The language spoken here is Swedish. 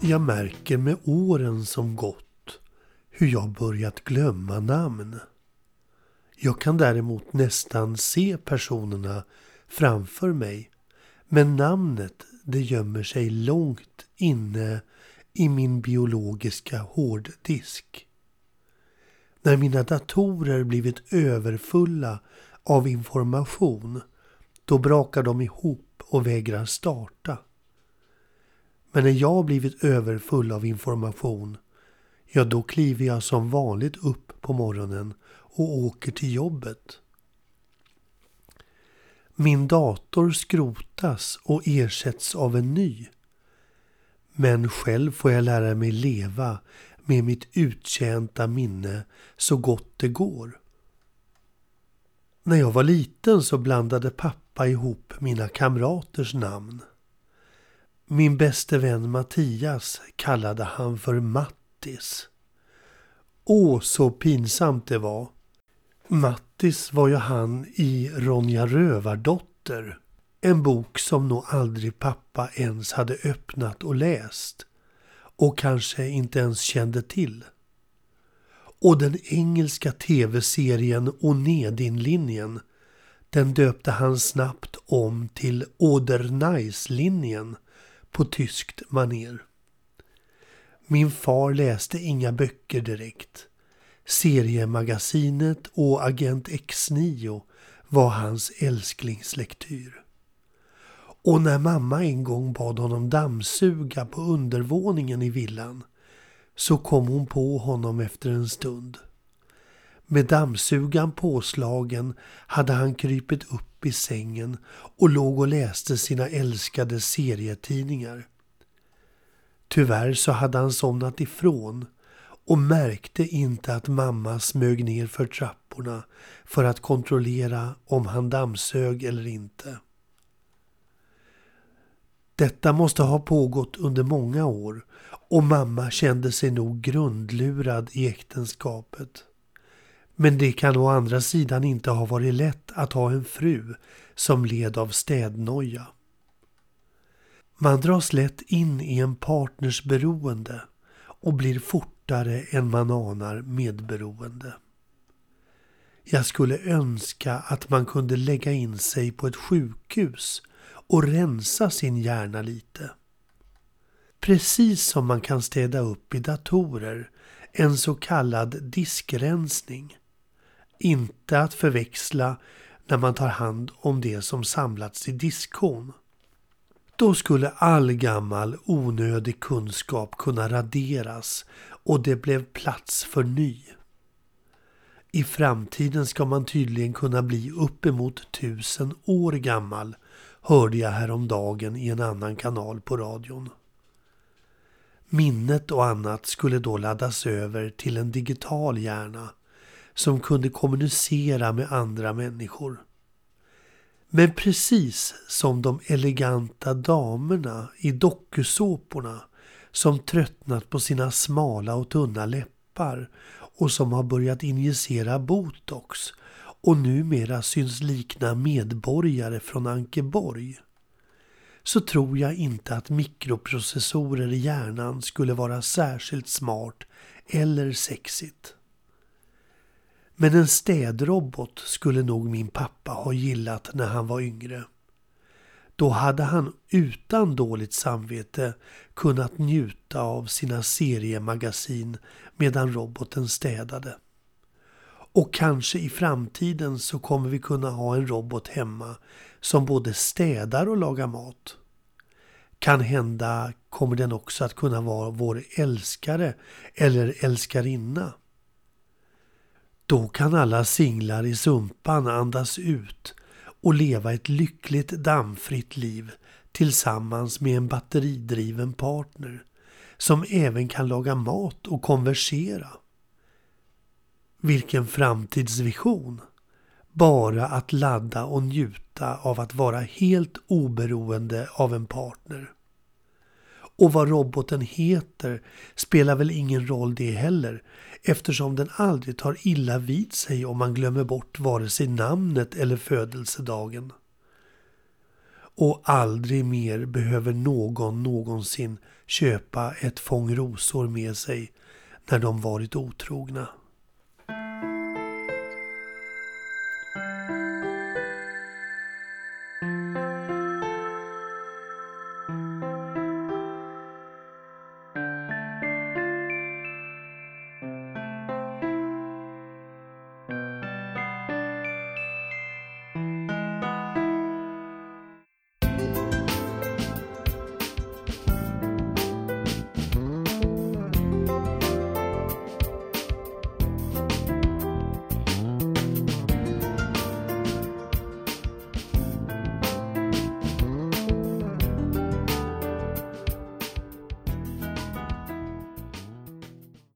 Jag märker med åren som gått hur jag börjat glömma namn. Jag kan däremot nästan se personerna framför mig. Men namnet det gömmer sig långt inne i min biologiska hårddisk. När mina datorer blivit överfulla av information då brakar de ihop och vägrar starta. Men när jag blivit överfull av information ja då kliver jag som vanligt upp på morgonen och åker till jobbet. Min dator skrotas och ersätts av en ny. Men själv får jag lära mig leva med mitt uttjänta minne så gott det går. När jag var liten så blandade pappa ihop mina kamraters namn. Min bäste vän Mattias kallade han för Mattis. Åh, så pinsamt det var. Mattis var ju han i Ronja Rövardotter. En bok som nog aldrig pappa ens hade öppnat och läst. Och kanske inte ens kände till. Och den engelska tv-serien Onedin-linjen den döpte han snabbt om till Oder-Nice-linjen på tyskt maner. Min far läste inga böcker direkt. Seriemagasinet och Agent X9 var hans älsklingslektyr. Och när mamma en gång bad honom dammsuga på undervåningen i villan så kom hon på honom efter en stund. Med dammsugan påslagen hade han krypit upp i sängen och låg och läste sina älskade serietidningar. Tyvärr så hade han somnat ifrån och märkte inte att mamma smög ner för trapporna för att kontrollera om han dammsög eller inte. Detta måste ha pågått under många år och mamma kände sig nog grundlurad i äktenskapet. Men det kan å andra sidan inte ha varit lätt att ha en fru som led av städnoja. Man dras lätt in i en partners beroende och blir fortare än man anar medberoende. Jag skulle önska att man kunde lägga in sig på ett sjukhus och rensa sin hjärna lite. Precis som man kan städa upp i datorer, en så kallad diskrensning. Inte att förväxla när man tar hand om det som samlats i diskhon. Då skulle all gammal onödig kunskap kunna raderas och det blev plats för ny. I framtiden ska man tydligen kunna bli uppemot tusen år gammal, hörde jag häromdagen i en annan kanal på radion. Minnet och annat skulle då laddas över till en digital hjärna som kunde kommunicera med andra människor. Men precis som de eleganta damerna i dokusåporna som tröttnat på sina smala och tunna läppar och som har börjat injicera botox och numera syns likna medborgare från Ankeborg så tror jag inte att mikroprocessorer i hjärnan skulle vara särskilt smart eller sexigt. Men en städrobot skulle nog min pappa ha gillat när han var yngre. Då hade han utan dåligt samvete kunnat njuta av sina seriemagasin medan roboten städade. Och kanske i framtiden så kommer vi kunna ha en robot hemma som både städar och lagar mat. Kan hända kommer den också att kunna vara vår älskare eller älskarinna. Då kan alla singlar i Sumpan andas ut och leva ett lyckligt dammfritt liv tillsammans med en batteridriven partner som även kan laga mat och konversera. Vilken framtidsvision! Bara att ladda och njuta av att vara helt oberoende av en partner. Och vad roboten heter spelar väl ingen roll det heller eftersom den aldrig tar illa vid sig om man glömmer bort vare sig namnet eller födelsedagen. Och aldrig mer behöver någon någonsin köpa ett fång rosor med sig när de varit otrogna.